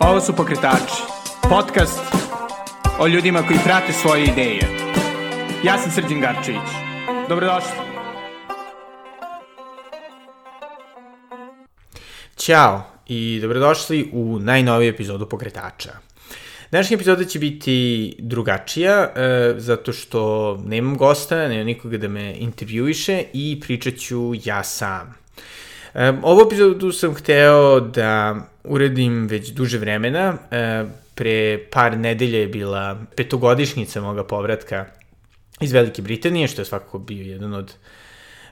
Ovo su Pokretači, podcast o ljudima koji prate svoje ideje. Ja sam Srđan Garčević. Dobrodošli. Ćao i dobrodošli u najnoviju epizodu Pokretača. Današnja epizoda će biti drugačija, e, zato što nemam gosta, nema nikoga da me intervjuiše i pričat ću ja sam. E, ovu epizodu sam hteo da uredim već duže vremena. E, pre par nedelja je bila petogodišnjica moga povratka iz Velike Britanije, što je svakako bio jedan od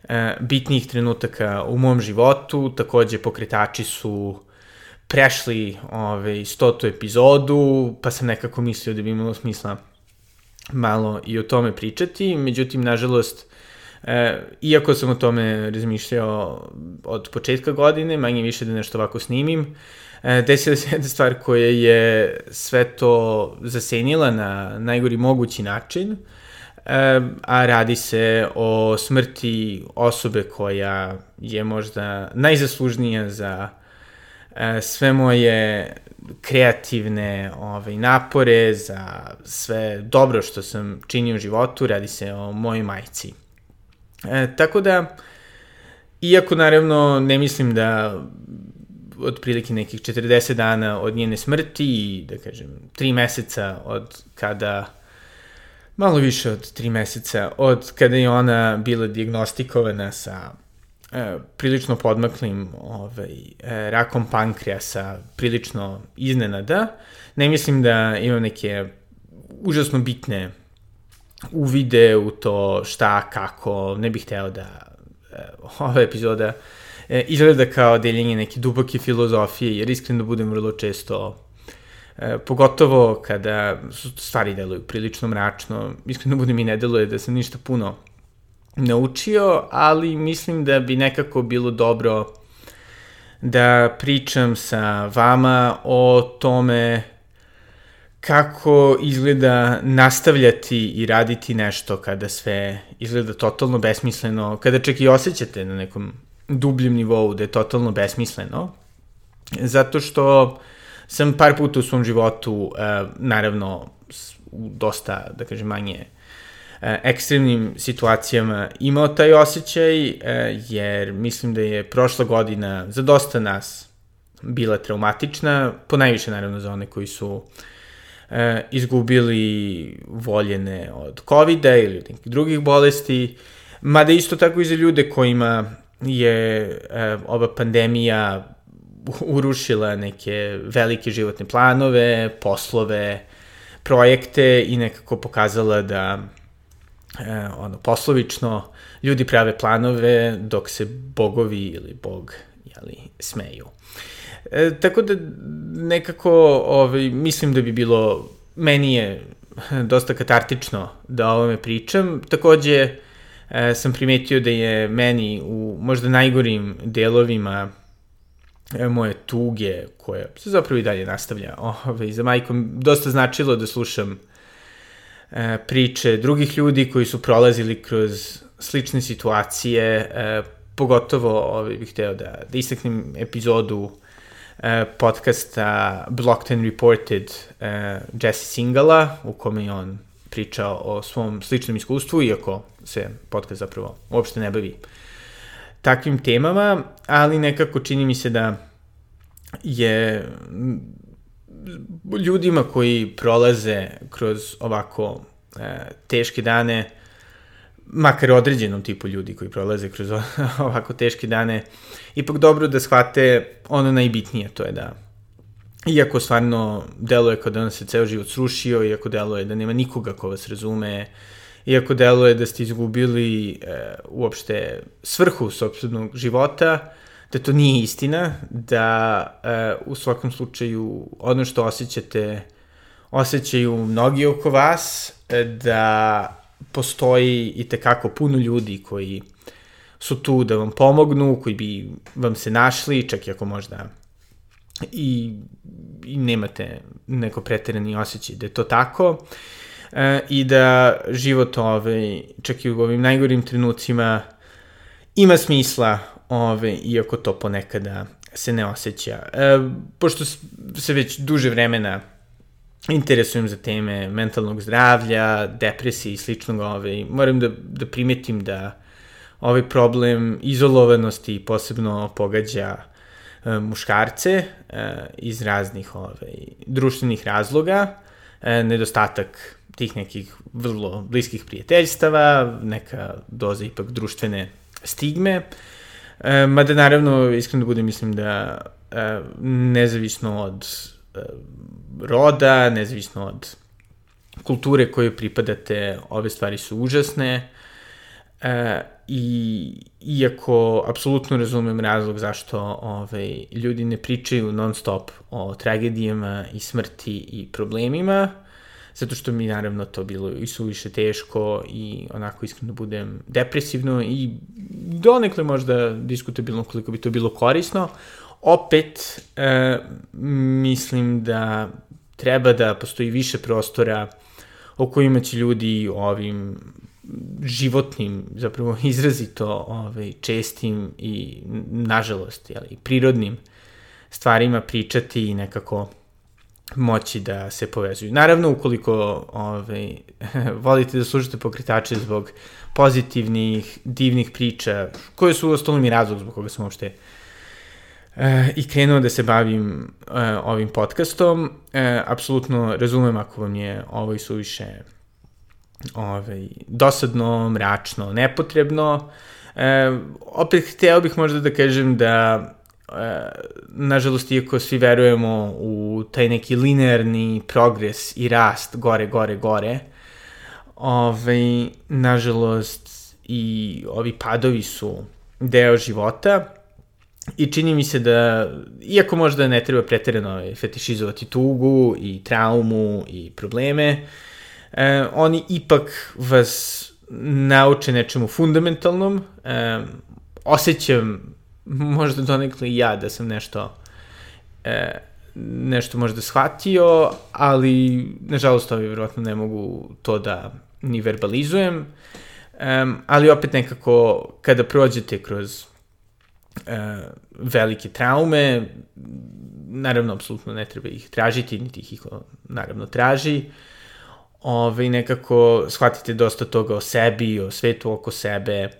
e, bitnijih trenutaka u mom životu. Takođe, pokretači su prešli ovaj, stotu epizodu, pa sam nekako mislio da bi imalo smisla malo i o tome pričati. Međutim, nažalost, E, iako sam o tome razmišljao od početka godine, manje više da nešto ovako snimim, e, desila se jedna stvar koja je sve to zasenila na najgori mogući način, e, a radi se o smrti osobe koja je možda najzaslužnija za e, sve moje kreativne ovaj, napore, za sve dobro što sam činio u životu, radi se o mojoj majci. E, tako da, iako naravno ne mislim da otprilike nekih 40 dana od njene smrti i da kažem 3 meseca od kada malo više od 3 meseca od kada je ona bila diagnostikovana sa e, prilično podmaklim ovaj, e, rakom pankreasa, prilično iznenada. Ne mislim da imam neke užasno bitne uvide u to šta, kako, ne bih hteo da e, ova epizoda e, izgleda kao deljenje neke duboke filozofije, jer iskreno budem vrlo često e, pogotovo kada stvari deluju prilično mračno, iskreno budem i ne deluje da sam ništa puno naučio, ali mislim da bi nekako bilo dobro da pričam sa vama o tome kako izgleda nastavljati i raditi nešto kada sve izgleda totalno besmisleno, kada čak i osjećate na nekom dubljem nivou da je totalno besmisleno, zato što sam par puta u svom životu, e, naravno, u dosta, da kažem, manje e, ekstremnim situacijama imao taj osjećaj, e, jer mislim da je prošla godina za dosta nas bila traumatična, po najviše naravno za one koji su uh, e, izgubili voljene od covid ili od nekih drugih bolesti, mada isto tako i za ljude kojima je e, ova pandemija urušila neke velike životne planove, poslove, projekte i nekako pokazala da e, ono, poslovično ljudi prave planove dok se bogovi ili bog jeli, smeju. E, tako da nekako ovaj, mislim da bi bilo, meni je dosta katartično da o ovome pričam. Takođe e, sam primetio da je meni u možda najgorim delovima e, moje tuge, koja se zapravo i dalje nastavlja ovaj, za majkom, dosta značilo da slušam e, priče drugih ljudi koji su prolazili kroz slične situacije, e, pogotovo ovaj, bih hteo da, da istaknem epizodu E, podcasta Blocked and Reported uh, Jesse Singala, u kome je on pričao o svom sličnom iskustvu, iako se podcast zapravo uopšte ne bavi takvim temama, ali nekako čini mi se da je ljudima koji prolaze kroz ovako e, teške dane makar određenom tipu ljudi koji prolaze kroz ovako teške dane, ipak dobro da shvate ono najbitnije, to je da iako stvarno deluje kao da vam se ceo život srušio, iako deluje da nema nikoga ko vas razume, iako deluje da ste izgubili e, uopšte svrhu sobstvenog života, da to nije istina, da e, u svakom slučaju ono što osjećate osjećaju mnogi oko vas, e, da postoji i tekako puno ljudi koji su tu da vam pomognu, koji bi vam se našli, čak i ako možda i, i nemate neko preterani osjećaj da je to tako e, i da život ovaj, čak i u ovim najgorim trenucima ima smisla ove, iako to ponekada se ne osjeća. E, pošto se već duže vremena interesujem za teme mentalnog zdravlja, depresije i sličnog, ovaj, moram da, da primetim da ovaj problem izolovanosti posebno pogađa e, muškarce e, iz raznih ovaj, društvenih razloga, e, nedostatak tih nekih vrlo bliskih prijateljstava, neka doza ipak društvene stigme, e, mada naravno, iskreno da budem, mislim da e, nezavisno od roda, nezavisno od kulture kojoj pripadate, ove stvari su užasne, e, i iako apsolutno razumem razlog zašto ovaj, ljudi ne pričaju non stop o tragedijama i smrti i problemima, zato što mi naravno to bilo i suviše teško i onako iskreno budem depresivno i donekle možda diskutabilno koliko bi to bilo korisno. Opet e, mislim da treba da postoji više prostora o kojima će ljudi ovim životnim, zapravo izrazito ovaj, čestim i, nažalost, jeli, prirodnim stvarima pričati i nekako moći da se povezuju. Naravno, ukoliko ovaj, volite da služite pokretače zbog pozitivnih, divnih priča, koje su u ostalom i razlog zbog koga sam uopšte e, i krenuo da se bavim e, ovim podcastom, e, apsolutno razumem ako vam je ovo i suviše ovaj, dosadno, mračno, nepotrebno. E, opet hteo bih možda da kažem da nažalost, iako svi verujemo u taj neki linearni progres i rast gore, gore, gore, ovaj, nažalost, i ovi padovi su deo života i čini mi se da, iako možda ne treba preterano fetišizovati tugu i traumu i probleme, e, oni ipak vas nauče nečemu fundamentalnom, e, osjećam možda donekle i ja da sam nešto e, nešto možda shvatio, ali nažalost ovi vjerojatno ne mogu to da ni verbalizujem, um, ali opet nekako kada prođete kroz velike traume, naravno, apsolutno ne treba ih tražiti, niti ih naravno traži, Ove, nekako shvatite dosta toga o sebi, o svetu oko sebe.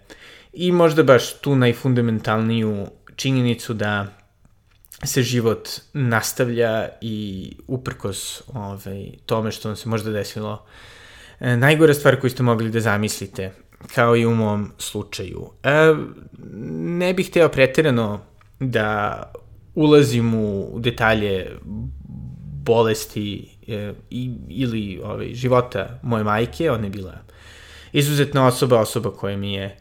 I možda baš tu najfundamentalniju činjenicu da se život nastavlja i uprkos ovaj, tome što vam se možda desilo e, najgore stvar koju ste mogli da zamislite, kao i u mom slučaju. E, ne bih hteo pretirano da ulazim u detalje bolesti e, ili ovaj, života moje majke, ona je bila izuzetna osoba, osoba koja mi je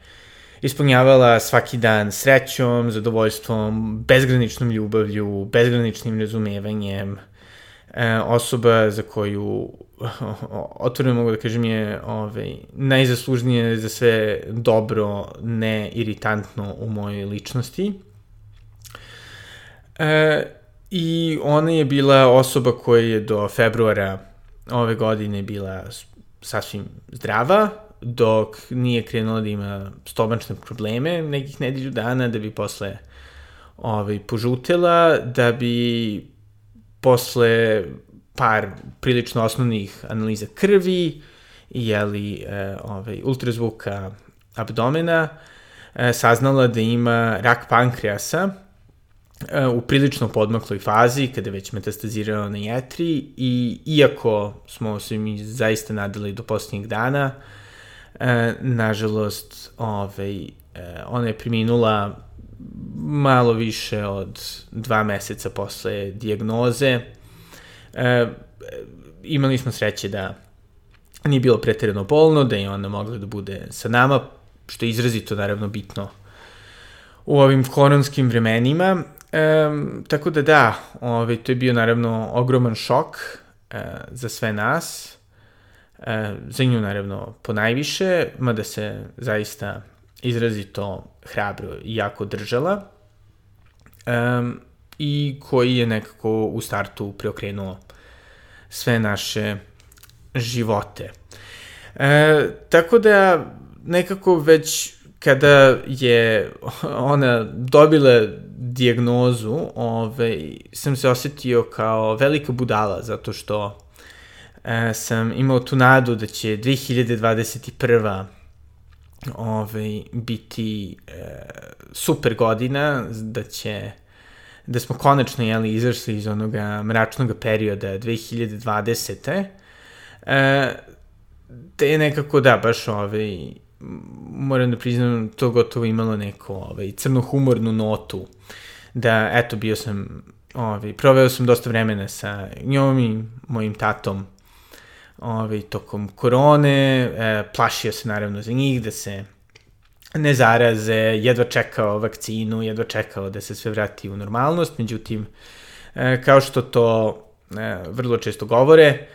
ispunjavala svaki dan srećom, zadovoljstvom, bezgraničnom ljubavlju, bezgraničnim razumevanjem, e, osoba za koju otvoreno mogu da kažem je ovaj, najzaslužnije za sve dobro, ne iritantno u mojoj ličnosti. E, I ona je bila osoba koja je do februara ove godine bila sasvim zdrava, dok nije krenula da ima stomačne probleme nekih nedelju dana, da bi posle ovaj, požutela, da bi posle par prilično osnovnih analiza krvi, jeli e, ovaj, ultrazvuka abdomena, e, saznala da ima rak pankreasa, e, u prilično podmakloj fazi, kada je već metastazirao na jetri i iako smo se mi zaista nadali do posljednjeg dana, E, nažalost, ovaj, e, ona je preminula malo više od dva meseca posle dijagnoze. E, imali smo sreće da nije bilo pretjerano bolno, da je ona mogla da bude sa nama, što je izrazito naravno bitno u ovim koronskim vremenima. E, tako da da, ovaj, to je bio naravno ogroman šok e, za sve nas. E, za nju naravno po najviše, mada se zaista izrazito hrabro i jako držala e, i koji je nekako u startu preokrenuo sve naše živote. E, tako da nekako već kada je ona dobila dijagnozu, ovaj, sam se osetio kao velika budala, zato što e, sam imao tu nadu da će 2021 ovaj, biti e, super godina, da će da smo konačno jeli, izašli iz onoga mračnog perioda 2020. E, te je nekako, da, baš ovaj, moram da priznam, to gotovo imalo neko ovaj, crno-humornu notu, da, eto, bio sam, ovaj, proveo sam dosta vremena sa njom i mojim tatom, ovaj, tokom korone, e, plašio se naravno za njih, da se ne zaraze, jedva čekao vakcinu, jedva čekao da se sve vrati u normalnost, međutim, e, kao što to e, vrlo često govore,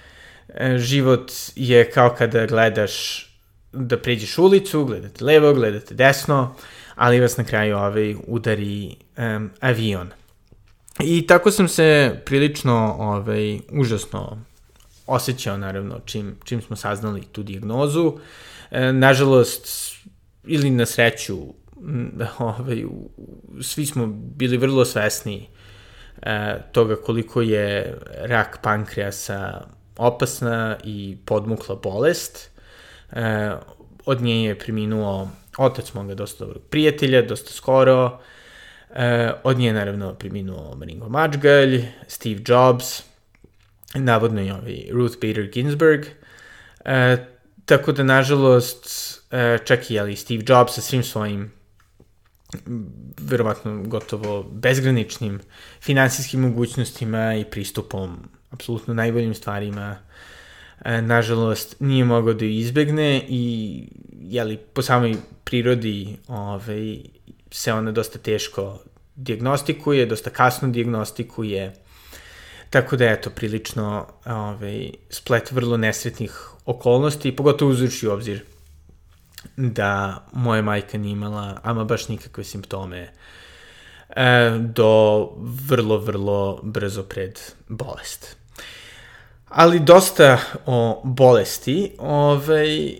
e, život je kao kada gledaš da pređeš ulicu, gledate levo, gledate desno, ali vas na kraju ovaj udari um, avion. I tako sam se prilično ovaj, užasno osjećao, naravno, čim, čim smo saznali tu dijagnozu. E, nažalost, ili na sreću, ovaj, svi smo bili vrlo svesni e, toga koliko je rak pankreasa opasna i podmukla bolest. E, od nje je preminuo otac moga dosta dobrog prijatelja, dosta skoro. E, od nje je naravno preminuo Maringo Mačgalj, Steve Jobs, navodno i ovaj Ruth Bader Ginsburg. E, tako da, nažalost, e, čak i ali, Steve Jobs sa svim svojim verovatno gotovo bezgraničnim finansijskim mogućnostima i pristupom apsolutno najboljim stvarima e, nažalost nije mogao da izbegne i jeli, po samoj prirodi ovaj, se ona dosta teško diagnostikuje, dosta kasno diagnostikuje, tako da eto, prilično ovaj, splet vrlo nesretnih okolnosti, pogotovo uzući obzir da moja majka nije imala ama baš nikakve simptome e, do vrlo, vrlo brzo pred bolest. Ali dosta o bolesti. Ovaj,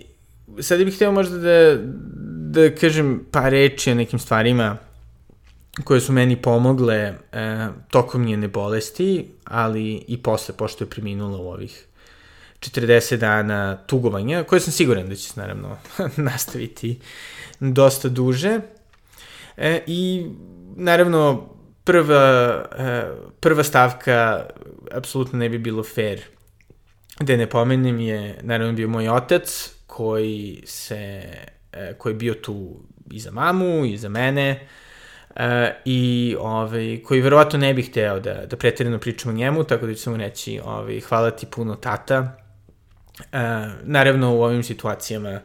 sad bih htio možda da, da kažem par reči o nekim stvarima koje su meni pomogle e, tokom njene bolesti, ali i posle, pošto je preminula u ovih 40 dana tugovanja, koje sam siguran da će se naravno nastaviti dosta duže. E, I naravno prva, e, prva stavka apsolutno ne bi bilo fair da ne pomenem je naravno bio moj otac koji se e, koji je bio tu i za mamu i za mene e, i ovaj, koji verovatno ne bih hteo da, da pretjerano pričam o njemu, tako da ću samo reći ovaj, hvala ti puno tata. E, naravno u ovim situacijama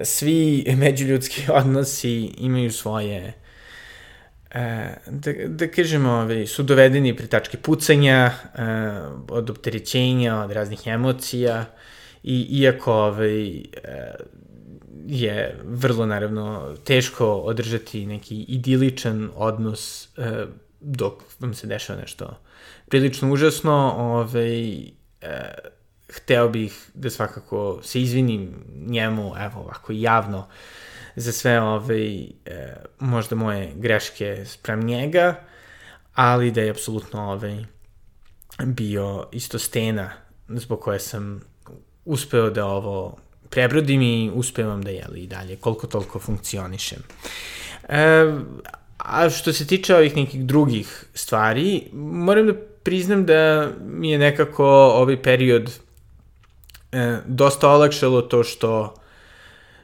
svi međuljudski odnosi imaju svoje e, da, da kažemo, ovaj, su dovedeni pri tačke pucanja, e, od opterećenja, od raznih emocija i iako ovaj, e, je vrlo naravno teško održati neki idiličan odnos e, dok vam se dešava nešto prilično užasno, ovaj, e, hteo bih da svakako se izvinim njemu, evo ovako javno, za sve ovaj, e, možda moje greške sprem njega, ali da je apsolutno ovaj, bio isto stena zbog koje sam uspeo da ovo prebrodim i uspevam da jeli i dalje, koliko toliko funkcionišem. E, a što se tiče ovih nekih drugih stvari, moram da priznam da mi je nekako ovaj period e, dosta olakšalo to što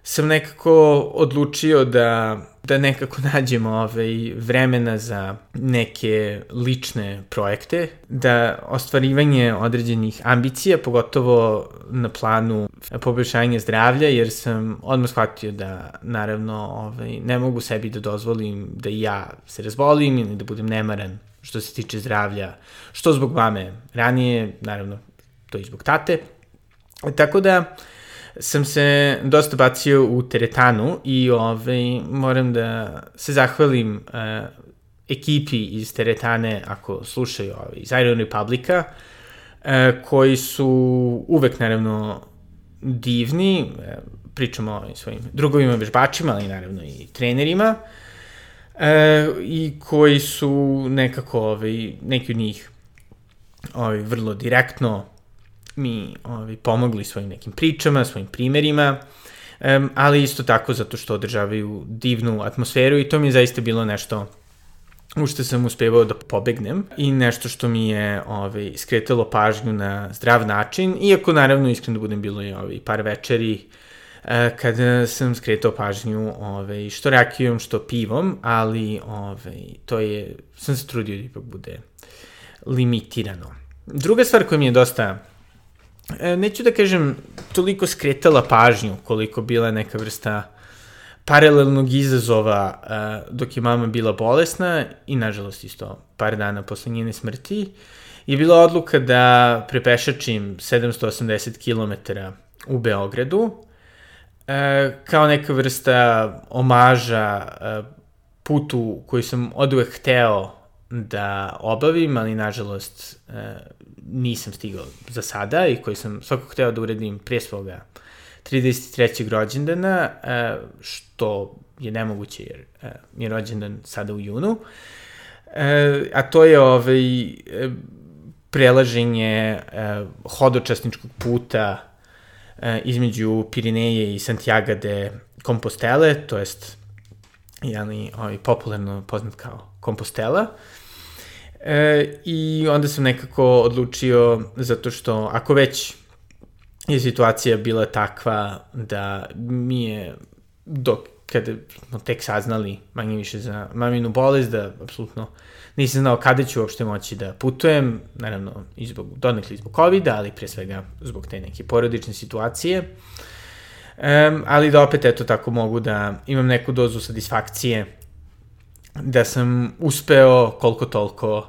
sam nekako odlučio da, da nekako nađem ovaj, vremena za neke lične projekte, da ostvarivanje određenih ambicija, pogotovo na planu poboljšanja zdravlja, jer sam odmah shvatio da naravno ovaj, ne mogu sebi da dozvolim da ja se razbolim ili da budem nemaran što se tiče zdravlja, što zbog mame ranije, naravno to i zbog tate. Tako da, sam se dosta bacio u teretanu i ovaj, moram da se zahvalim uh, ekipi iz teretane, ako slušaju ovaj, iz Iron Republika, uh, koji su uvek naravno divni, uh, pričam o ovim svojim drugovima vežbačima, ali naravno i trenerima, e, i koji su nekako, ovaj, neki od njih ovaj, vrlo direktno mi ovaj, pomogli svojim nekim pričama, svojim primerima, um, ali isto tako zato što održavaju divnu atmosferu i to mi je zaista bilo nešto u što sam uspevao da pobegnem i nešto što mi je ovaj, skretalo pažnju na zdrav način, iako naravno iskreno da budem bilo i ovaj, par večeri e, kada sam skretao pažnju ovaj, što rakijom, što pivom, ali ovaj, to je, sam se trudio da ipak bude limitirano. Druga stvar koja mi je dosta neću da kažem toliko skretala pažnju koliko bila neka vrsta paralelnog izazova uh, dok je mama bila bolesna i nažalost isto par dana posle njene smrti je bila odluka da prepešačim 780 km u Beogradu uh, kao neka vrsta omaža putu koji sam od uvek hteo da obavim, ali nažalost uh, nisam stigao za sada i koji sam svakako hteo da uredim pre svoga 33. rođendana, e, što je nemoguće jer e, je rođendan sada u junu, e, a to je ovaj, prelaženje hodočasničkog puta između Pirineje i Santiago de Compostele, to jest jeli, ovaj, popularno poznat kao Compostela. E, I onda sam nekako odlučio, zato što ako već je situacija bila takva da mi je dok kada smo tek saznali manje više za maminu bolest, da apsolutno nisam znao kada ću uopšte moći da putujem, naravno i zbog, donekli zbog covid ali pre svega zbog te neke porodične situacije. Um, ali da opet eto tako mogu da imam neku dozu satisfakcije da sam uspeo koliko toliko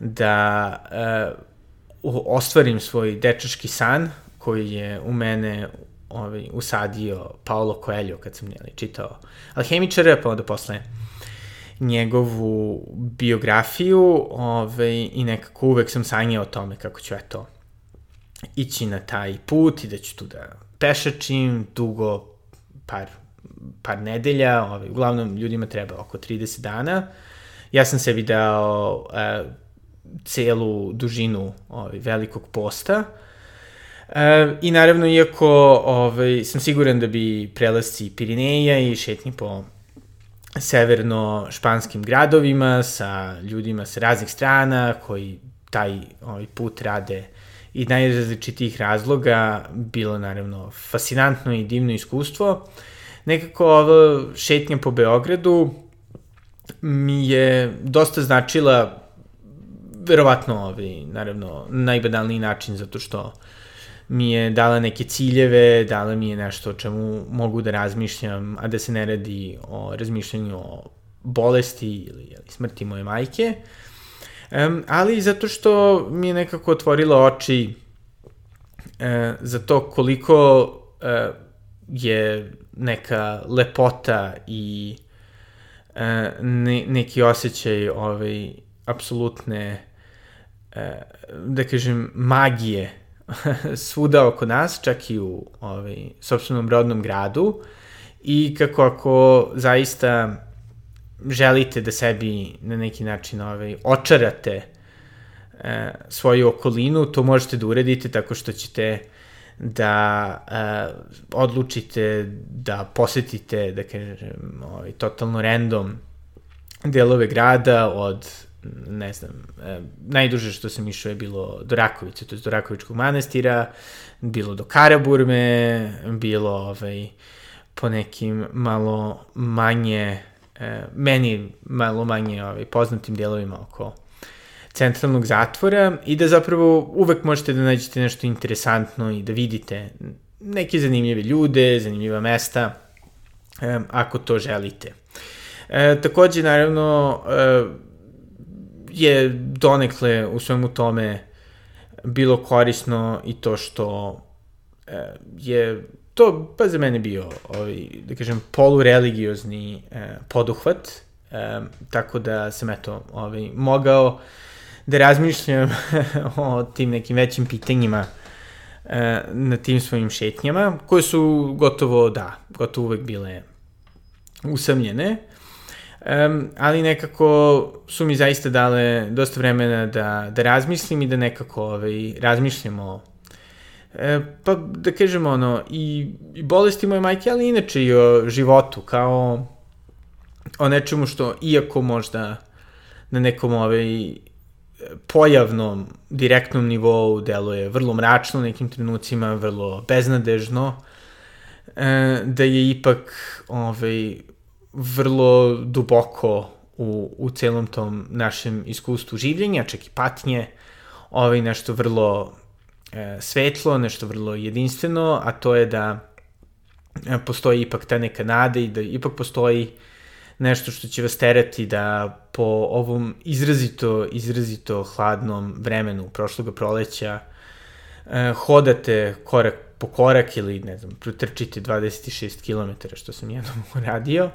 da uh, ostvarim svoj dečački san, koji je u mene ovaj, usadio Paolo Coelho kad sam njeli, čitao Alhemičara, pa onda posle njegovu biografiju ovaj, i nekako uvek sam sanjao o tome kako ću eto ići na taj put i da ću tu da pešačim dugo par, par nedelja, ovaj, uglavnom ljudima treba oko 30 dana. Ja sam sebi dao eh, celu dužinu ovaj, velikog posta, E, I naravno, iako ovaj, sam siguran da bi prelasci Pirineja i šetnji po severno-španskim gradovima sa ljudima sa raznih strana koji taj ovaj, put rade i najrazličitijih razloga, bilo naravno fascinantno i divno iskustvo. Nekako ova šetnja po Beogradu mi je dosta značila verovatno ovaj, naravno najbanalniji način zato što mi je dala neke ciljeve, dala mi je nešto o čemu mogu da razmišljam, a da se ne radi o razmišljanju o bolesti ili, smrti moje majke. Um, ali zato što mi je nekako otvorila oči uh, za to koliko uh, je neka lepota i uh, ne, neki osjećaj ovaj, apsolutne, uh, da kažem, magije svuda oko nas, čak i u ovaj, sobstvenom rodnom gradu. I kako ako zaista želite da sebi na neki način ovaj, očarate e, svoju okolinu, to možete da uredite tako što ćete da e, odlučite da posetite, da kažem, ovaj, totalno random delove grada od ne znam, e, najduže što sam išao je bilo do Rakovice, to je do Rakovičkog manastira, bilo do Karaburme, bilo ovaj, po nekim malo manje, e, meni malo manje ovaj, poznatim delovima oko centralnog zatvora i da zapravo uvek možete da nađete nešto interesantno i da vidite neke zanimljive ljude, zanimljiva mesta, e, ako to želite. E, takođe, naravno, e, je donekle u svemu tome bilo korisno i to što e, je to pa za mene bio ovaj, da kažem polureligiozni e, poduhvat e, tako da sam eto ovaj, mogao da razmišljam o tim nekim većim pitanjima e, na tim svojim šetnjama, koje su gotovo, da, gotovo uvek bile usamljene, um, ali nekako su mi zaista dale dosta vremena da, da razmislim i da nekako ovaj, razmišljamo. E, pa da kažemo ono, i, i bolesti moje majke, ali inače i o životu, kao o nečemu što, iako možda na nekom ovaj, pojavnom, direktnom nivou deluje vrlo mračno u nekim trenucima, vrlo beznadežno, e, da je ipak ovaj, vrlo duboko u, u celom tom našem iskustvu življenja, čak i patnje, ovaj, nešto vrlo e, svetlo, nešto vrlo jedinstveno, a to je da e, postoji ipak ta neka nada i da ipak postoji nešto što će vas terati da po ovom izrazito, izrazito hladnom vremenu prošloga proleća e, hodate korak po korak ili, ne znam, protrčite 26 km, što sam jednom uradio,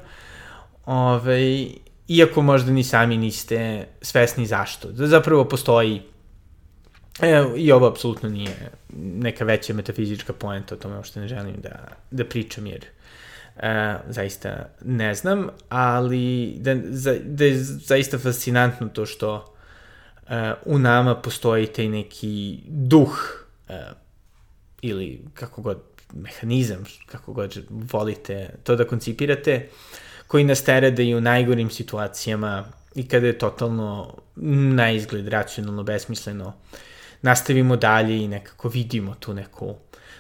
Ove, iako možda ni sami niste svesni zašto. Da zapravo postoji E, I ovo apsolutno nije neka veća metafizička poenta o tome, što ne želim da, da pričam, jer e, zaista ne znam, ali da, za, da je zaista fascinantno to što e, u nama postoji taj neki duh e, ili kako god mehanizam, kako god volite to da koncipirate, koji nas tere da i u najgorim situacijama i kada je totalno na izgled racionalno, besmisleno, nastavimo dalje i nekako vidimo tu neku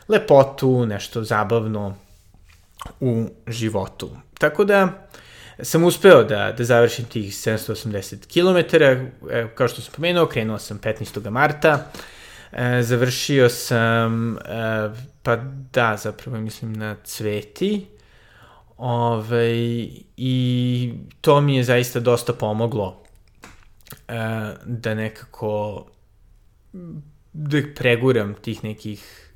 lepotu, nešto zabavno u životu. Tako da sam uspeo da, da završim tih 780 km, kao što sam pomenuo, krenuo sam 15. marta, e, završio sam, e, pa da, zapravo mislim na Cveti, Ove, ovaj, I to mi je zaista dosta pomoglo e, da nekako da preguram tih nekih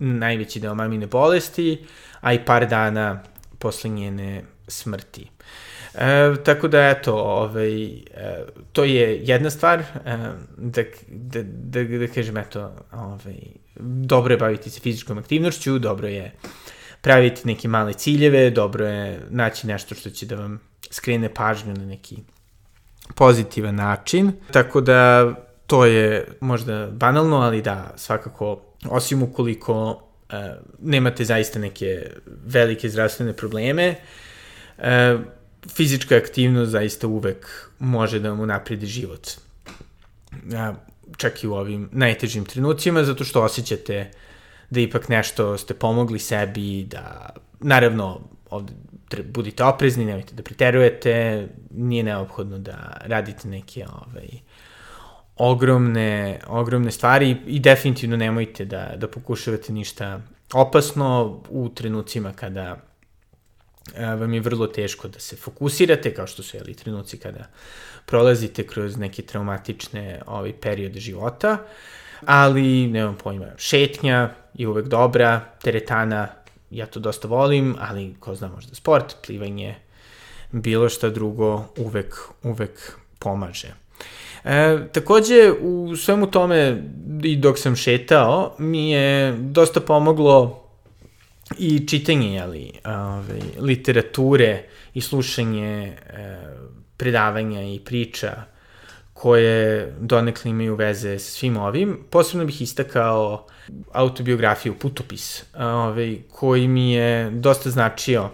najveći deo mamine bolesti, a i par dana posle njene smrti. E, tako da, eto, ovaj, e, to je jedna stvar, e, da, da, da, da kažem, eto, ovaj, dobro je baviti se fizičkom aktivnošću, dobro je praviti neke male ciljeve, dobro je naći nešto što će da vam skrene pažnju na neki pozitivan način. Tako da, to je možda banalno, ali da, svakako, osim ukoliko e, nemate zaista neke velike zdravstvene probleme, e, fizička aktivnost zaista uvek može da vam unapredi život. E, čak i u ovim najtežim trenucima, zato što osjećate da ipak nešto ste pomogli sebi, da, naravno, ovde budite oprezni, nemojte da preterujete, nije neophodno da radite neke ovaj, ogromne, ogromne stvari i definitivno nemojte da, da pokušavate ništa opasno u trenucima kada a, vam je vrlo teško da se fokusirate, kao što su jeli trenuci kada prolazite kroz neke traumatične ovaj, periode života, ali nemam pojma, šetnja je uvek dobra, teretana, ja to dosta volim, ali ko zna možda sport, plivanje, bilo šta drugo uvek, uvek pomaže. E, takođe, u svemu tome i dok sam šetao, mi je dosta pomoglo i čitanje jeli, ove, literature i slušanje e, predavanja i priča koje donekle imaju veze sa svim ovim. Posebno bih istakao autobiografiju Putopis, ove, koji mi je dosta značio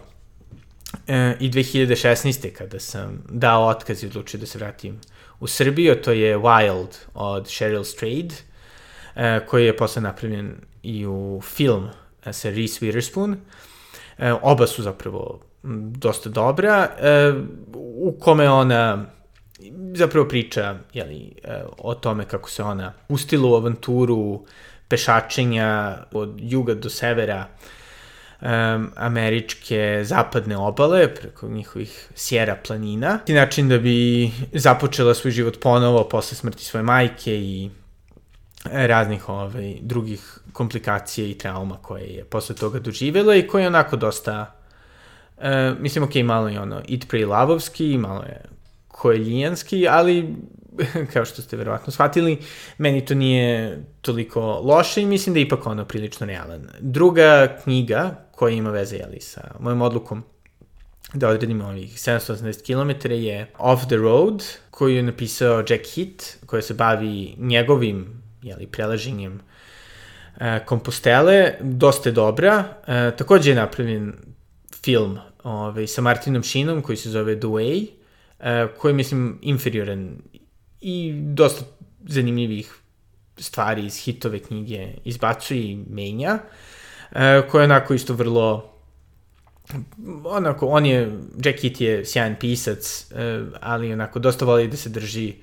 e, i 2016. kada sam dao otkaz i odlučio da se vratim u Srbiju, to je Wild od Cheryl Strayed, uh, koji je posle napravljen i u film uh, sa Reese Witherspoon. Uh, oba su zapravo dosta dobra, u kome ona zapravo priča jeli, o tome kako se ona pustila u avanturu pešačenja od juga do severa um, američke zapadne obale, preko njihovih sjera planina. I način da bi započela svoj život ponovo posle smrti svoje majke i raznih ovaj, drugih komplikacija i trauma koje je posle toga doživjela i koje je onako dosta, uh, mislim, ok, malo je ono Eat, Pray, Lavovski, malo je koeljijanski, ali kao što ste verovatno shvatili, meni to nije toliko loše i mislim da je ipak ono prilično realan. Druga knjiga koja ima veze jeli, sa mojom odlukom da odredimo ovih 780 km je Off the Road, koju je napisao Jack Hitt, koja se bavi njegovim jeli, prelaženjem e, Kompostele, dosta je dobra. E, takođe je napravljen film ovaj, sa Martinom Shinom koji se zove The Way, e, koji je, mislim, inferioran i dosta zanimljivih stvari iz hitove knjige izbacuje i menja, e, koja je onako isto vrlo onako, on je, Jack Hitt je sjajan pisac, e, ali onako dosta voli da se drži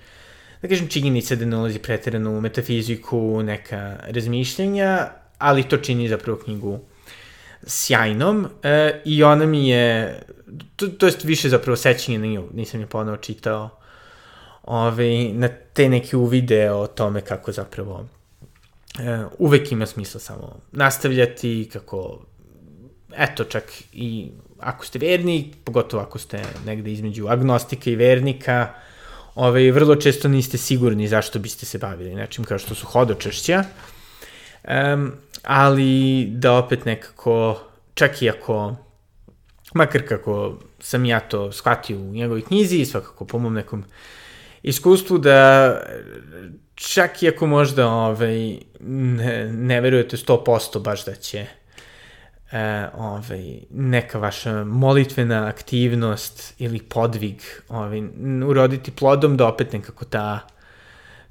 da kažem činjenica da ne ulazi u metafiziku, neka razmišljenja, ali to čini zapravo knjigu sjajnom e, i ona mi je, to, to je više zapravo sećanje na nju, nisam je ponovo čitao, ove, ovaj, na te neke uvide o tome kako zapravo e, uvek ima smisla samo nastavljati, kako, eto čak i ako ste verni, pogotovo ako ste negde između agnostika i vernika, ovaj, vrlo često niste sigurni zašto biste se bavili nečim kao što su hodočešća, um, ali da opet nekako, čak i ako, makar kako sam ja to shvatio u njegovoj knjizi i svakako po mom nekom iskustvu da čak i ako možda ovaj, ne, ne verujete 100% baš da će e, ovaj, neka vaša molitvena aktivnost ili podvig ovaj, uroditi plodom da opet nekako ta,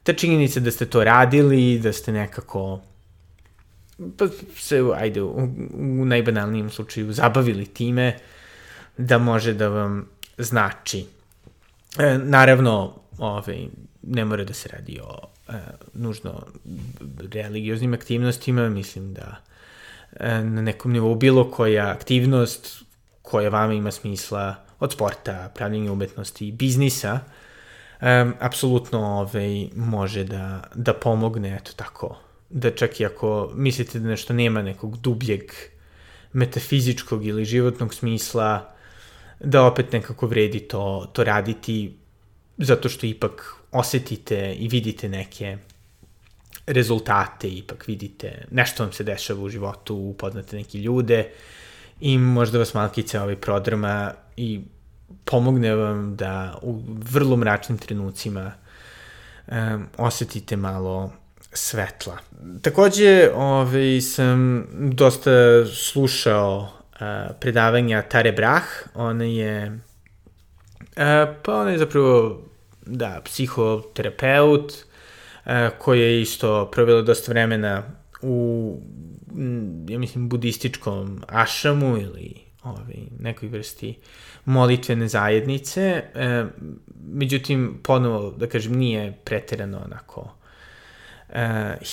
ta činjenica da ste to radili, da ste nekako pa se, ajde, u, u najbanalnijem slučaju zabavili time, da može da vam znači. E, naravno, ovaj, ne mora da se radi o e, nužno religioznim aktivnostima, mislim da e, na nekom nivou bilo koja aktivnost koja vama ima smisla od sporta, pravljenja umetnosti, biznisa, um, apsolutno ovaj, može da, da pomogne, eto tako, da čak i ako mislite da nešto nema nekog dubljeg metafizičkog ili životnog smisla, da opet nekako vredi to, to raditi zato što ipak osetite i vidite neke rezultate, ipak vidite nešto vam se dešava u životu, upoznate neke ljude i možda vas malkice ovaj prodrma i pomogne vam da u vrlo mračnim trenucima um, osetite malo svetla. Takođe, ovaj, sam dosta slušao uh, predavanja Tare Brah, ona je pa ona je zapravo da, psihoterapeut uh, koja je isto provela dosta vremena u ja mislim budističkom ašamu ili ovaj, nekoj vrsti molitvene zajednice. E, međutim, ponovo, da kažem, nije preterano onako uh,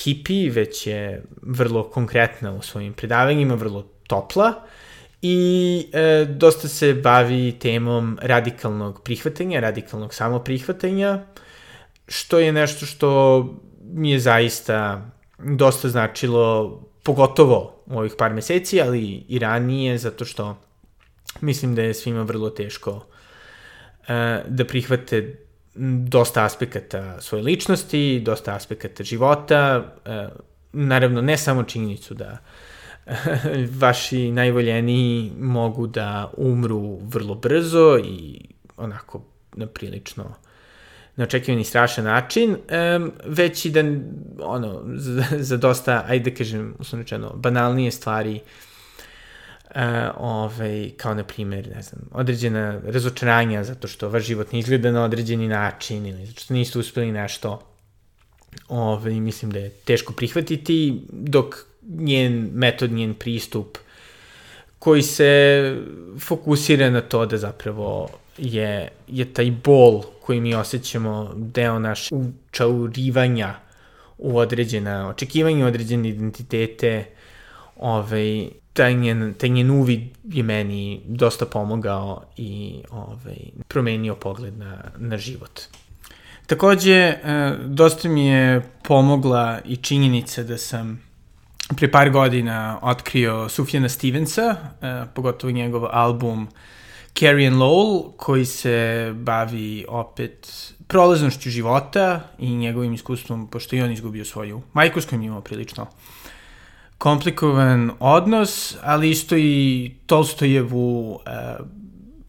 hippie, već je vrlo konkretna u svojim predavanjima, vrlo topla i e, dosta se bavi temom radikalnog prihvatanja, radikalnog samoprihvatanja, što je nešto što mi je zaista dosta značilo, pogotovo u ovih par meseci, ali i ranije, zato što mislim da je svima vrlo teško e, da prihvate dosta aspekata svoje ličnosti, dosta aspekata života, e, naravno ne samo činjenicu da vaši najvoljeniji mogu da umru vrlo brzo i onako na prilično neočekivani strašan način, um, već i da ono, za, za dosta, ajde da kažem, uslovno banalnije stvari uh, ovaj, kao na primjer, ne znam, određena razočaranja zato što vaš život ne izgleda na određeni način ili zato što niste uspeli nešto ovaj, mislim da je teško prihvatiti, dok njen metod, njen pristup koji se fokusira na to da zapravo je, je taj bol koji mi osjećamo deo naš učaurivanja u određena očekivanja, određene identitete, ovaj, taj njen, taj njen uvid je meni dosta pomogao i ovaj, promenio pogled na, na život. Takođe, e, dosta mi je pomogla i činjenica da sam pre par godina otkrio Sufjana Stevensa, e, pogotovo njegov album Carrie and Lowell, koji se bavi opet prolaznošću života i njegovim iskustvom, pošto i on izgubio svoju majku s kojom imao prilično komplikovan odnos, ali isto i Tolstojevu e,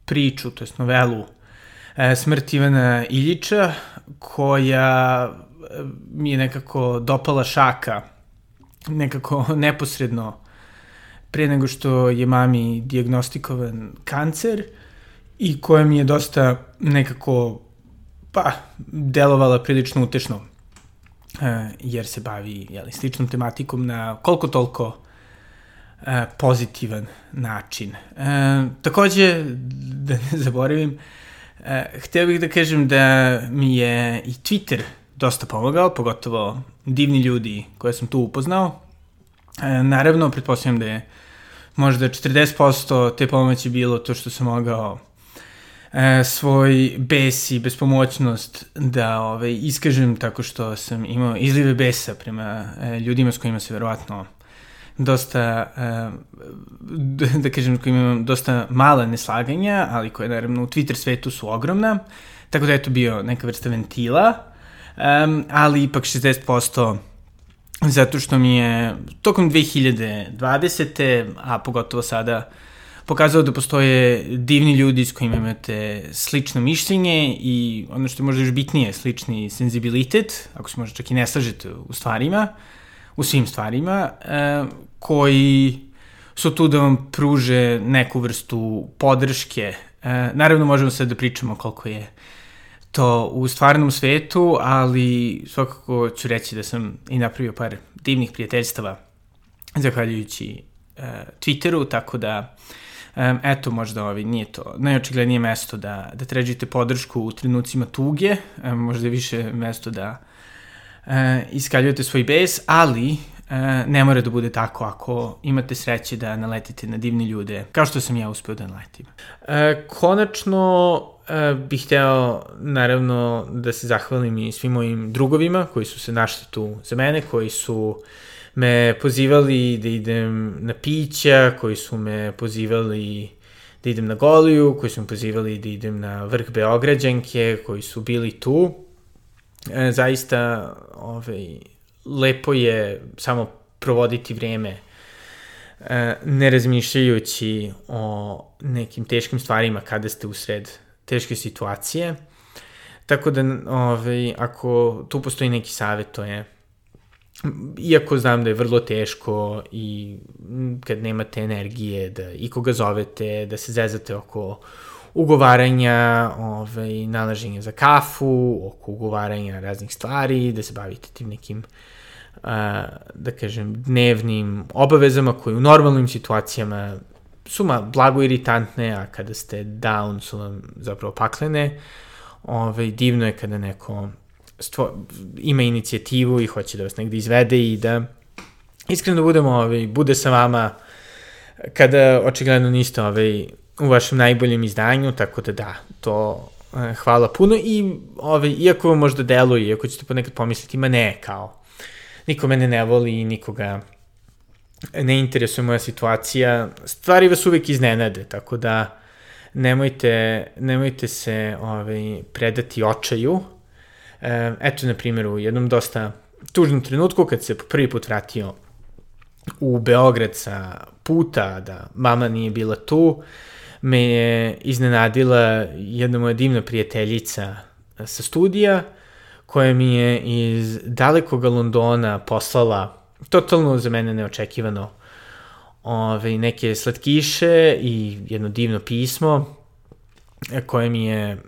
priču, to je novelu e, Smrt Ivana Iljiča, koja e, mi je nekako dopala šaka, nekako neposredno pre nego što je mami diagnostikovan kancer i koja mi je dosta nekako pa, delovala prilično utešno, e, jer se bavi jeli, sličnom tematikom na koliko toliko e, pozitivan način. E, takođe, da ne zaboravim, e, hteo bih da kažem da mi je i Twitter dosta pomogao, pogotovo divni ljudi koje sam tu upoznao. E, naravno, pretpostavljam da je možda 40% te pomoći bilo to što sam mogao e, svoj bes i bespomoćnost da ovaj, iskažem tako što sam imao izlive besa prema e, ljudima s kojima se verovatno dosta, e, da kažem, kojima imam dosta mala neslaganja, ali koje naravno u Twitter svetu su ogromna, tako da je to bio neka vrsta ventila, um, ali ipak 60% zato što mi je tokom 2020. a pogotovo sada pokazao da postoje divni ljudi s kojima imate slično mišljenje i ono što je možda još bitnije, slični senzibilitet, ako se možda čak i ne slažete u stvarima, u svim stvarima, koji su tu da vam pruže neku vrstu podrške. Naravno, možemo sad da pričamo koliko je to u stvarnom svetu, ali svakako ću reći da sam i napravio par divnih prijateljstava zahvaljujući e, Twitteru, tako da Um, eto, možda ovi, nije to najočiglednije mesto da, da tređite podršku u trenucima tuge, um, možda je više mesto da uh, iskaljujete svoj bes, ali uh, ne mora da bude tako ako imate sreće da naletite na divni ljude, kao što sam ja uspeo da naletim. Uh, konačno, uh, bih hteo, naravno, da se zahvalim i svim mojim drugovima koji su se našli tu za mene, koji su me pozivali da idem na pića, koji su me pozivali da idem na Goliju, koji su me pozivali da idem na vrh Beograđanke, koji su bili tu. E, zaista ovaj, lepo je samo provoditi vreme e, ne razmišljajući o nekim teškim stvarima kada ste usred teške situacije. Tako da, ovaj, ako tu postoji neki savjet, to je iako znam da je vrlo teško i kad nemate energije da i koga zovete, da se zezate oko ugovaranja, ovaj, nalaženja za kafu, oko ugovaranja raznih stvari, da se bavite tim nekim a, da kažem, dnevnim obavezama koje u normalnim situacijama su ma blago iritantne, a kada ste down su vam zapravo paklene. Ovaj, divno je kada neko stvo, ima inicijativu i hoće da vas negde izvede i da iskreno da budemo, ovaj, bude sa vama kada očigledno niste ovaj, u vašem najboljem izdanju, tako da da, to eh, hvala puno i ovaj, iako vam možda deluje, iako ćete ponekad pomisliti, ma ne, kao, niko mene ne voli i nikoga ne interesuje moja situacija, stvari vas uvek iznenade, tako da nemojte, nemojte se ovaj, predati očaju, E, eto, na primjer, u jednom dosta tužnom trenutku, kad se prvi put vratio u Beograd sa puta, da mama nije bila tu, me je iznenadila jedna moja divna prijateljica sa studija, koja mi je iz dalekog Londona poslala, totalno za mene neočekivano, ove, neke slatkiše i jedno divno pismo, koje mi je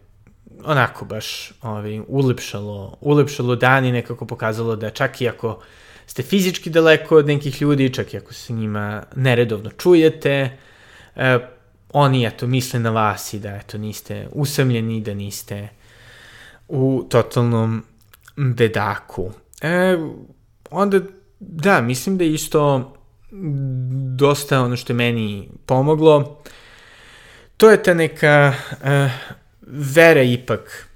onako baš ovaj, ulepšalo, ulepšalo dan i nekako pokazalo da čak i ako ste fizički daleko od nekih ljudi, čak i ako se njima neredovno čujete, e, oni eto misle na vas i da eto niste usamljeni, da niste u totalnom bedaku. E, onda, da, mislim da je isto dosta ono što je meni pomoglo, to je ta neka uh, vera ipak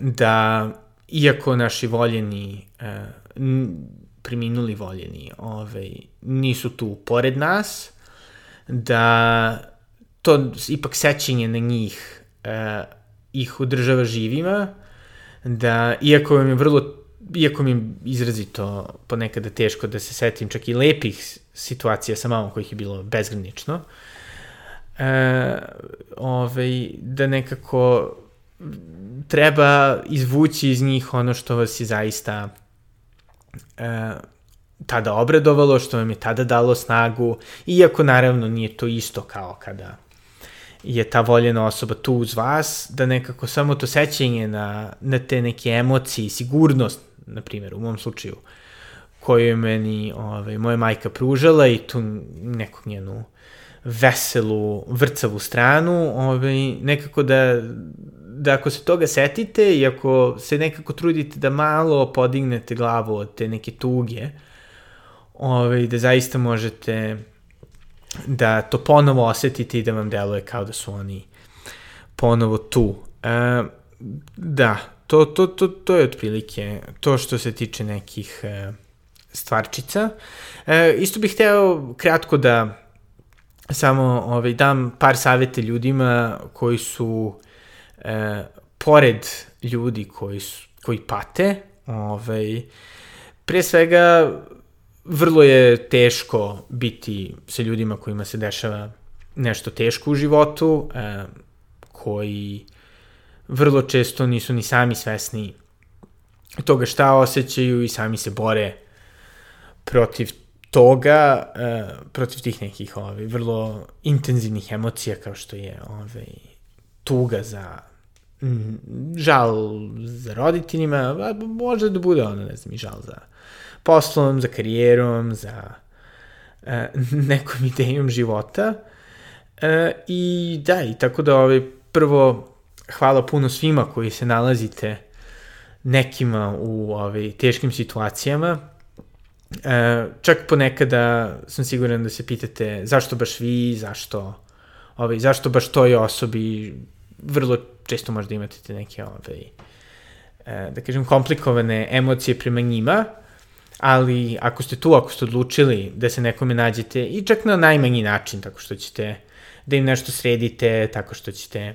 da iako naši voljeni e, preminuli voljeni ovaj, nisu tu pored nas, da to ipak sećenje na njih e, ih održava živima, da, iako mi je vrlo, iako mi je izrazito ponekada teško da se setim čak i lepih situacija sa mamom kojih je bilo bezgranično, e, ovaj, da nekako treba izvući iz njih ono što vas je zaista e, tada obradovalo, što vam je tada dalo snagu, iako naravno nije to isto kao kada je ta voljena osoba tu uz vas, da nekako samo to sećenje na, na te neke emocije, sigurnost, na primjer, u mom slučaju, koju je meni ovaj, moja majka pružala i tu neku njenu veselu, vrcavu stranu, ovaj, nekako da, da ako se toga setite i ako se nekako trudite da malo podignete glavu od te neke tuge, ovaj, da zaista možete da to ponovo osetite i da vam deluje kao da su oni ponovo tu. E, da, to, to, to, to je otprilike to što se tiče nekih e, stvarčica. E, isto bih hteo kratko da samo ovaj, dam par savete ljudima koji su e, pored ljudi koji, su, koji pate, ovaj, pre svega vrlo je teško biti sa ljudima kojima se dešava nešto teško u životu, e, koji vrlo često nisu ni sami svesni toga šta osjećaju i sami se bore protiv toga, e, protiv tih nekih ovaj, vrlo intenzivnih emocija kao što je ovaj, tuga za žal za roditeljima, može da bude ono, ne znam, i žal za poslom, za karijerom, za e, nekom idejom života. E, I da, i tako da ovaj, prvo hvala puno svima koji se nalazite nekima u ovaj, teškim situacijama. E, čak ponekada sam siguran da se pitate zašto baš vi, zašto, ovaj, zašto baš toj osobi, vrlo često možda imate te neke ovaj, e, da kažem komplikovane emocije prema njima, ali ako ste tu, ako ste odlučili da se nekome nađete i čak na najmanji način, tako što ćete da im nešto sredite, tako što ćete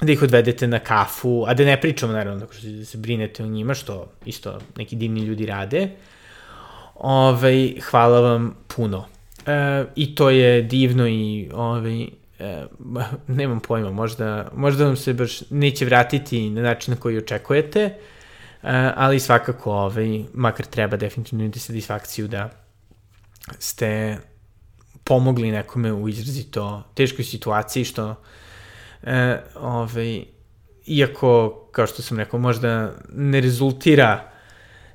da ih odvedete na kafu, a da ne pričamo naravno tako što da se brinete o njima, što isto neki divni ljudi rade, ovaj, hvala vam puno. E, I to je divno i ovaj, e, nemam pojma, možda, možda vam se baš neće vratiti na način na koji očekujete, E, ali svakako, ovaj, makar treba definitivno imati satisfakciju da ste pomogli nekome u izrazito teškoj situaciji, što e, ovaj, iako, kao što sam rekao, možda ne rezultira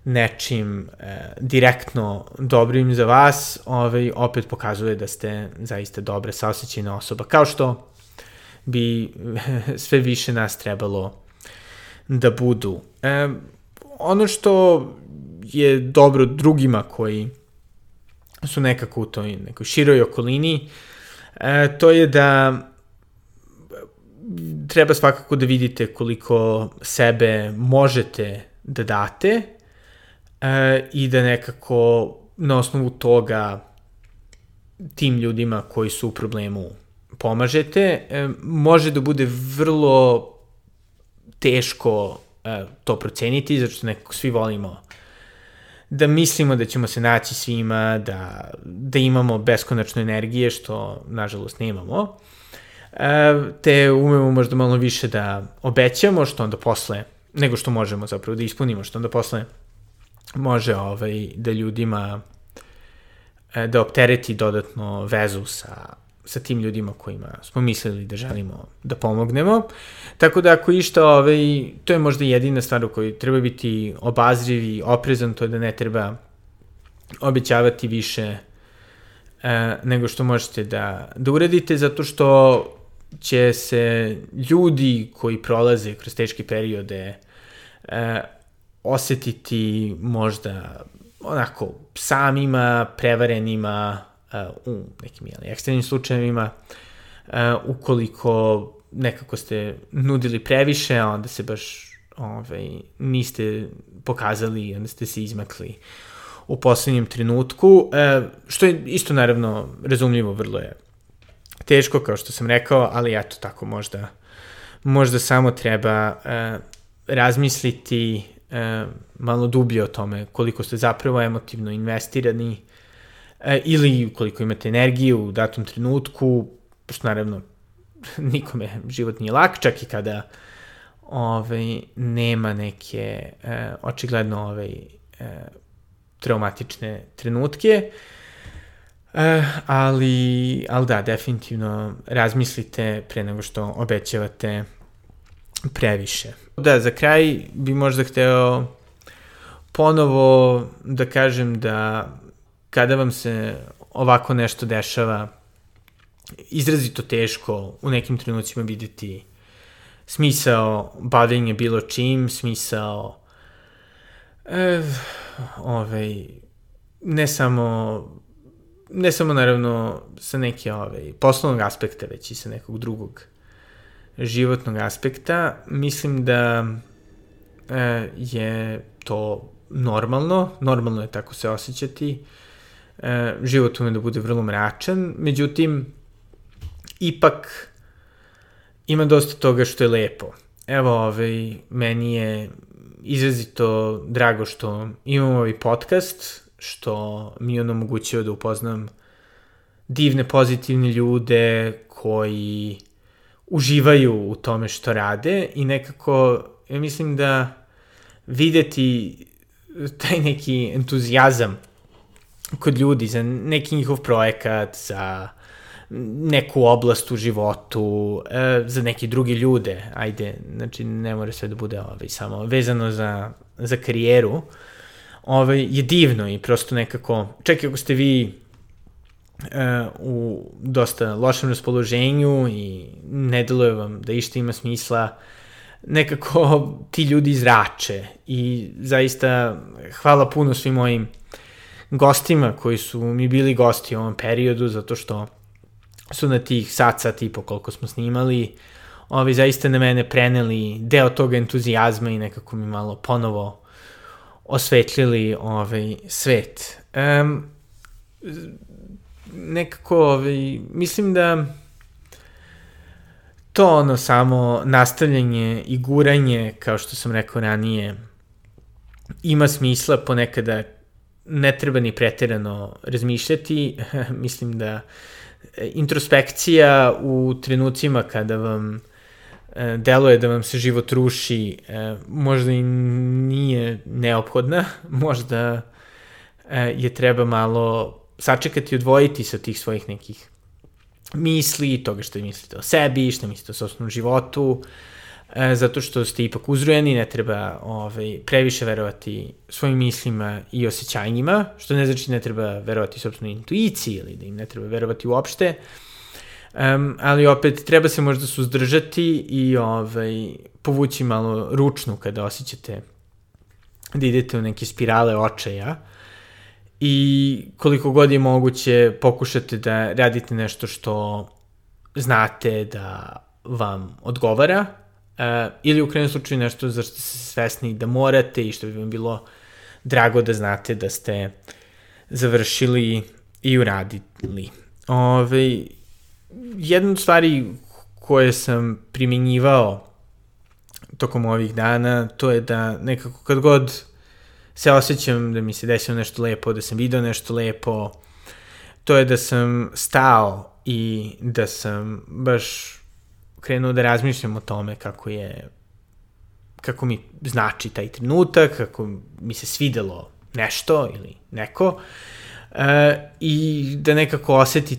nečim e, direktno dobrim za vas, ovaj, opet pokazuje da ste zaista dobra saosećajna osoba, kao što bi sve više nas trebalo da budu. E, ono što je dobro drugima koji su nekako u toj nekoj široj okolini, e, to je da treba svakako da vidite koliko sebe možete da date e, i da nekako na osnovu toga tim ljudima koji su u problemu pomažete. E, može da bude vrlo teško e, to proceniti, zato što nekako svi volimo da mislimo da ćemo se naći svima, da, da imamo beskonačno energije, što nažalost nemamo, e, te umemo možda malo više da obećamo, što onda posle, nego što možemo zapravo da ispunimo, što onda posle može ovaj, da ljudima e, da optereti dodatno vezu sa sa tim ljudima kojima smo mislili da želimo da pomognemo. Tako da ako išta, ovaj, to je možda jedina stvar u kojoj treba biti obazriv i oprezan, to je da ne treba obećavati više e, nego što možete da, da uradite, zato što će se ljudi koji prolaze kroz teške periode e, osetiti možda onako samima, prevarenima, u nekim jeli, ekstremnim slučajevima, ukoliko nekako ste nudili previše, a onda se baš ovaj, niste pokazali, onda ste se izmakli u poslednjem trenutku, što je isto naravno razumljivo, vrlo je teško, kao što sam rekao, ali eto tako možda, možda samo treba razmisliti e, malo dublje o tome koliko ste zapravo emotivno investirani e, ili koliko imate energije u datom trenutku, pošto naravno nikome život nije lak, čak i kada ovaj, nema neke e, očigledno ovaj, e, traumatične trenutke. E, ali, ali da, definitivno razmislite pre nego što obećavate previše. Da, za kraj bi možda hteo ponovo da kažem da kada vam se ovako nešto dešava, izrazito teško u nekim trenucima videti smisao bavljenja bilo čim, smisao e, ovaj, ne samo ne samo naravno sa neke ovaj, poslovnog aspekta, već i sa nekog drugog životnog aspekta, mislim da e, je to normalno, normalno je tako se osjećati, e, život ume da bude vrlo mračan, međutim, ipak ima dosta toga što je lepo. Evo, ovaj, meni je izrazito drago što imamo ovaj podcast, što mi on omogućio da upoznam divne, pozitivne ljude koji uživaju u tome što rade i nekako, ja mislim da videti taj neki entuzijazam kod ljudi za neki njihov projekat, za neku oblast u životu, e, za neke druge ljude, ajde, znači ne mora sve da bude ovaj, samo vezano za, za karijeru, ovaj, je divno i prosto nekako, čak i ako ste vi e, u dosta lošem raspoloženju i ne deluje vam da išta ima smisla, nekako ti ljudi izrače i zaista hvala puno svim mojim gostima koji su mi bili gosti u ovom periodu zato što su na tih sat, sat i po koliko smo snimali ovi zaista na mene preneli deo tog entuzijazma i nekako mi malo ponovo osvetlili ovaj svet. Um, nekako, ovaj, mislim da to ono samo nastavljanje i guranje, kao što sam rekao ranije, ima smisla ponekada ne treba ni preterano razmišljati. mislim da introspekcija u trenucima kada vam deluje da vam se život ruši, e, možda i nije neophodna, možda e, je treba malo sačekati i odvojiti se od tih svojih nekih misli, toga što mislite o sebi, što mislite o sobstvenom životu, e, zato što ste ipak uzrojeni, ne treba ovaj, previše verovati svojim mislima i osjećanjima, što ne znači ne treba verovati sobstvenoj intuiciji ili da im ne treba verovati uopšte, um, ali opet treba se možda suzdržati i ovaj, povući malo ručnu kada osjećate da idete u neke spirale očaja, i koliko god je moguće pokušate da radite nešto što znate da vam odgovara uh, ili u krajnjem slučaju nešto za što ste svesni da morate i što bi vam bilo drago da znate da ste završili i uradili. Ove, jedna od stvari koje sam primjenjivao tokom ovih dana, to je da nekako kad god se osjećam da mi se desilo nešto lepo, da sam video nešto lepo, to je da sam stao i da sam baš krenuo da razmišljam o tome kako je kako mi znači taj trenutak, kako mi se svidelo nešto ili neko e, i da nekako oseti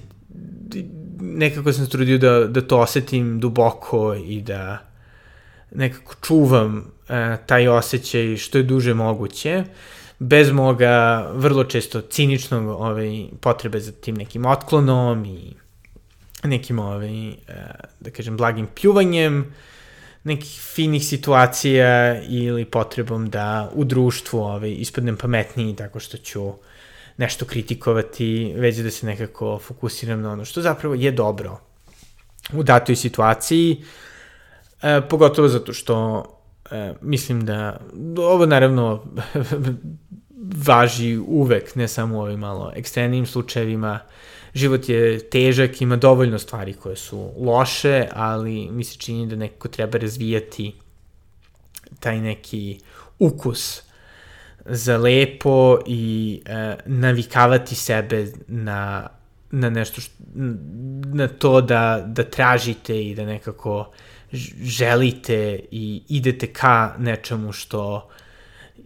nekako sam trudio da, da to osetim duboko i da nekako čuvam e, taj osjećaj što je duže moguće, bez moga vrlo često ciničnog ovaj, potrebe za tim nekim otklonom i nekim, ovaj, e, da kažem, blagim pljuvanjem, nekih finih situacija ili potrebom da u društvu ovaj, ispadnem pametniji tako što ću nešto kritikovati, već da se nekako fokusiram na ono što zapravo je dobro u datoj situaciji, e, pogotovo zato što e, mislim da ovo naravno važi uvek, ne samo u ovim malo ekstremnim slučajevima. Život je težak, ima dovoljno stvari koje su loše, ali mi se čini da nekako treba razvijati taj neki ukus za lepo i e, navikavati sebe na, na nešto što, na to da, da tražite i da nekako želite i idete ka nečemu što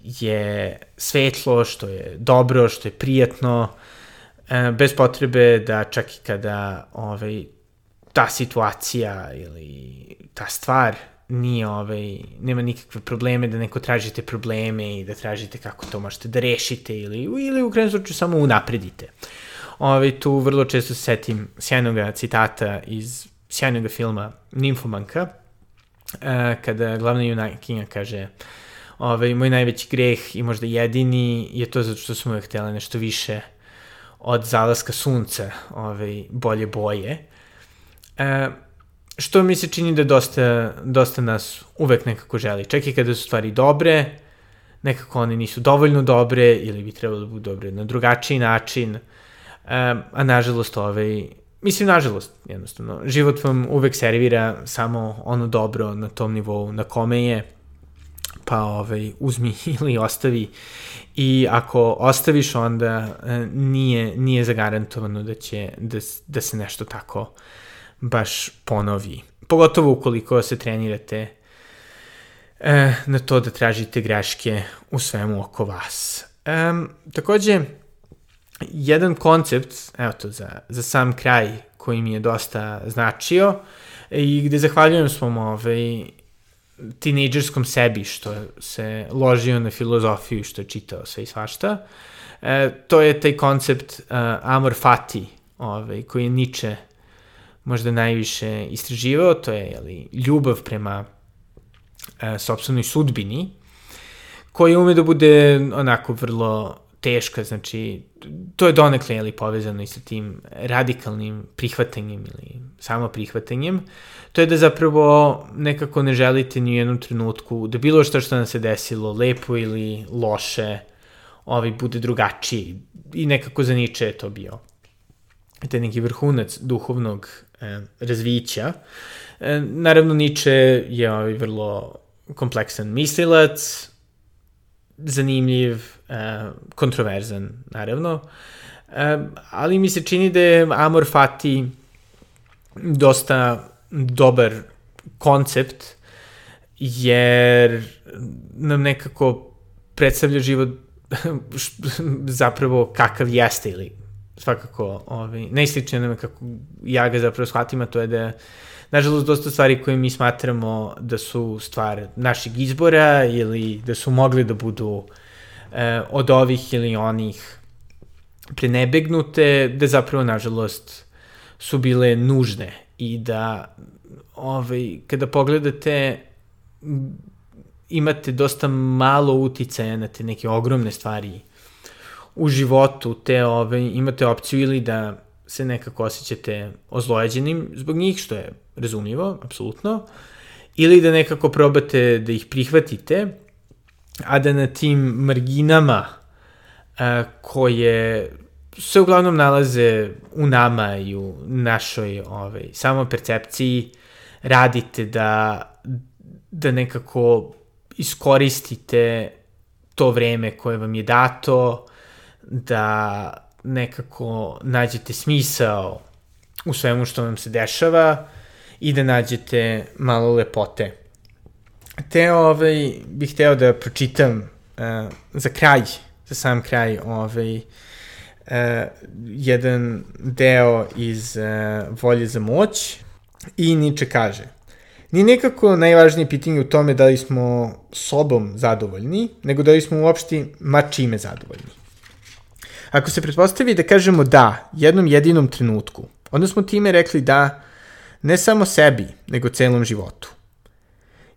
je svetlo, što je dobro, što je prijatno, e, bez potrebe da čak i kada ovaj, ta situacija ili ta stvar nije ovaj, nema nikakve probleme da neko tražite probleme i da tražite kako to možete da rešite ili, ili u krenu slučaju samo unapredite. Ovaj, tu vrlo često se setim sjajnog citata iz sjajnog filma Nimfomanka, eh, kada glavna junakinja kaže ovaj, moj najveći greh i možda jedini je to zato što smo uvek htjela nešto više od zalaska sunca, ovaj, bolje boje. E, što mi se čini da dosta, dosta nas uvek nekako želi. Čak i kada su stvari dobre, nekako one nisu dovoljno dobre ili bi trebalo da budu dobre na drugačiji način, e, a nažalost ovaj, mislim nažalost jednostavno, život vam uvek servira samo ono dobro na tom nivou na kome je, pa ovaj, uzmi ili ostavi i ako ostaviš onda e, nije, nije zagarantovano da će da, da se nešto tako uh, baš ponovi. Pogotovo ukoliko se trenirate e, na to da tražite greške u svemu oko vas. E, takođe, jedan koncept, evo to za, za sam kraj koji mi je dosta značio i gde zahvaljujem svom ovaj, tinejdžerskom sebi što se ložio na filozofiju što je čitao sve i svašta. E, to je taj koncept uh, amor fati, ovaj, koji je Nietzsche možda najviše istraživao, to je jeli, ljubav prema e, sobstvenoj sudbini, koja ume da bude onako vrlo teška, znači to je donekle jeli, povezano i sa tim radikalnim prihvatanjem ili samo prihvatanjem, to je da zapravo nekako ne želite ni u jednom trenutku da bilo što što nam se desilo, lepo ili loše, ovaj, bude drugačiji i nekako za Niče je to bio taj neki vrhunac duhovnog razvića. E, naravno, Nietzsche je ovaj vrlo kompleksan mislilac, zanimljiv, e, kontroverzan, naravno, e, ali mi se čini da je Amor Fati dosta dobar koncept, jer nam nekako predstavlja život zapravo kakav jeste ili svakako ovaj, najsličnije onome kako ja ga zapravo shvatim, a to je da nažalost dosta stvari koje mi smatramo da su stvar našeg izbora ili da su mogli da budu eh, od ovih ili onih prenebegnute, da zapravo nažalost su bile nužne i da ovaj, kada pogledate imate dosta malo uticaja na te neke ogromne stvari u životu te ove, imate opciju ili da se nekako osjećate ozlojeđenim zbog njih, što je razumljivo, apsolutno, ili da nekako probate da ih prihvatite, a da na tim marginama a, koje se uglavnom nalaze u nama i u našoj ovaj, samo percepciji radite da, da nekako iskoristite to vreme koje vam je dato, da nekako nađete smisao u svemu što vam se dešava i da nađete malo lepote. Te ovaj, bih hteo da pročitam uh, za kraj, za sam kraj, ovaj, uh, jedan deo iz uh, Volje za moć i Niče kaže Nije nekako najvažnije pitanje u tome da li smo sobom zadovoljni, nego da li smo uopšte ma čime zadovoljni. Ako se pretpostavi da kažemo da jednom jedinom trenutku, onda smo time rekli da ne samo sebi, nego celom životu.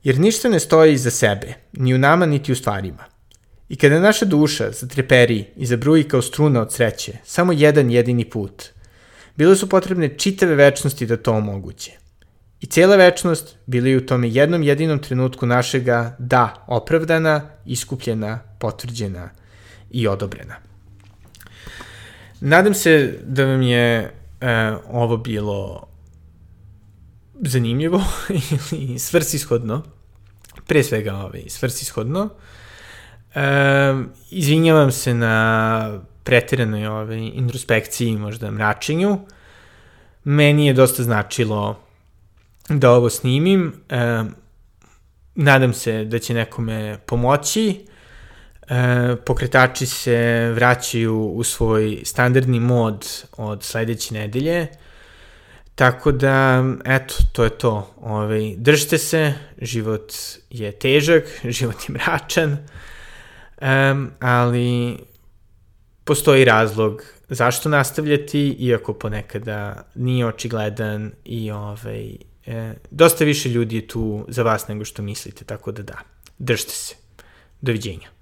Jer ništa ne stoji iza sebe, ni u nama, niti u stvarima. I kada naša duša zatreperi i zabruji kao struna od sreće, samo jedan jedini put, bile su potrebne čitave večnosti da to omoguće. I cijela večnost bili u tome jednom jedinom trenutku našega da opravdana, iskupljena, potvrđena i odobrena. Nadam se da vam je e, ovo bilo zanimljivo ili svrsishodno. pre svega ovaj, svrsishodno. E, izvinjavam se na pretiranoj ovaj, introspekciji, možda mračenju. Meni je dosta značilo da ovo snimim. E, nadam se da će nekome pomoći. E, pokretači se vraćaju u svoj standardni mod od sledeće nedelje. Tako da, eto, to je to. Ove, držite se, život je težak, život je mračan, um, ali postoji razlog zašto nastavljati, iako ponekada nije očigledan i ovaj, e, dosta više ljudi je tu za vas nego što mislite, tako da da, držite se. Doviđenja.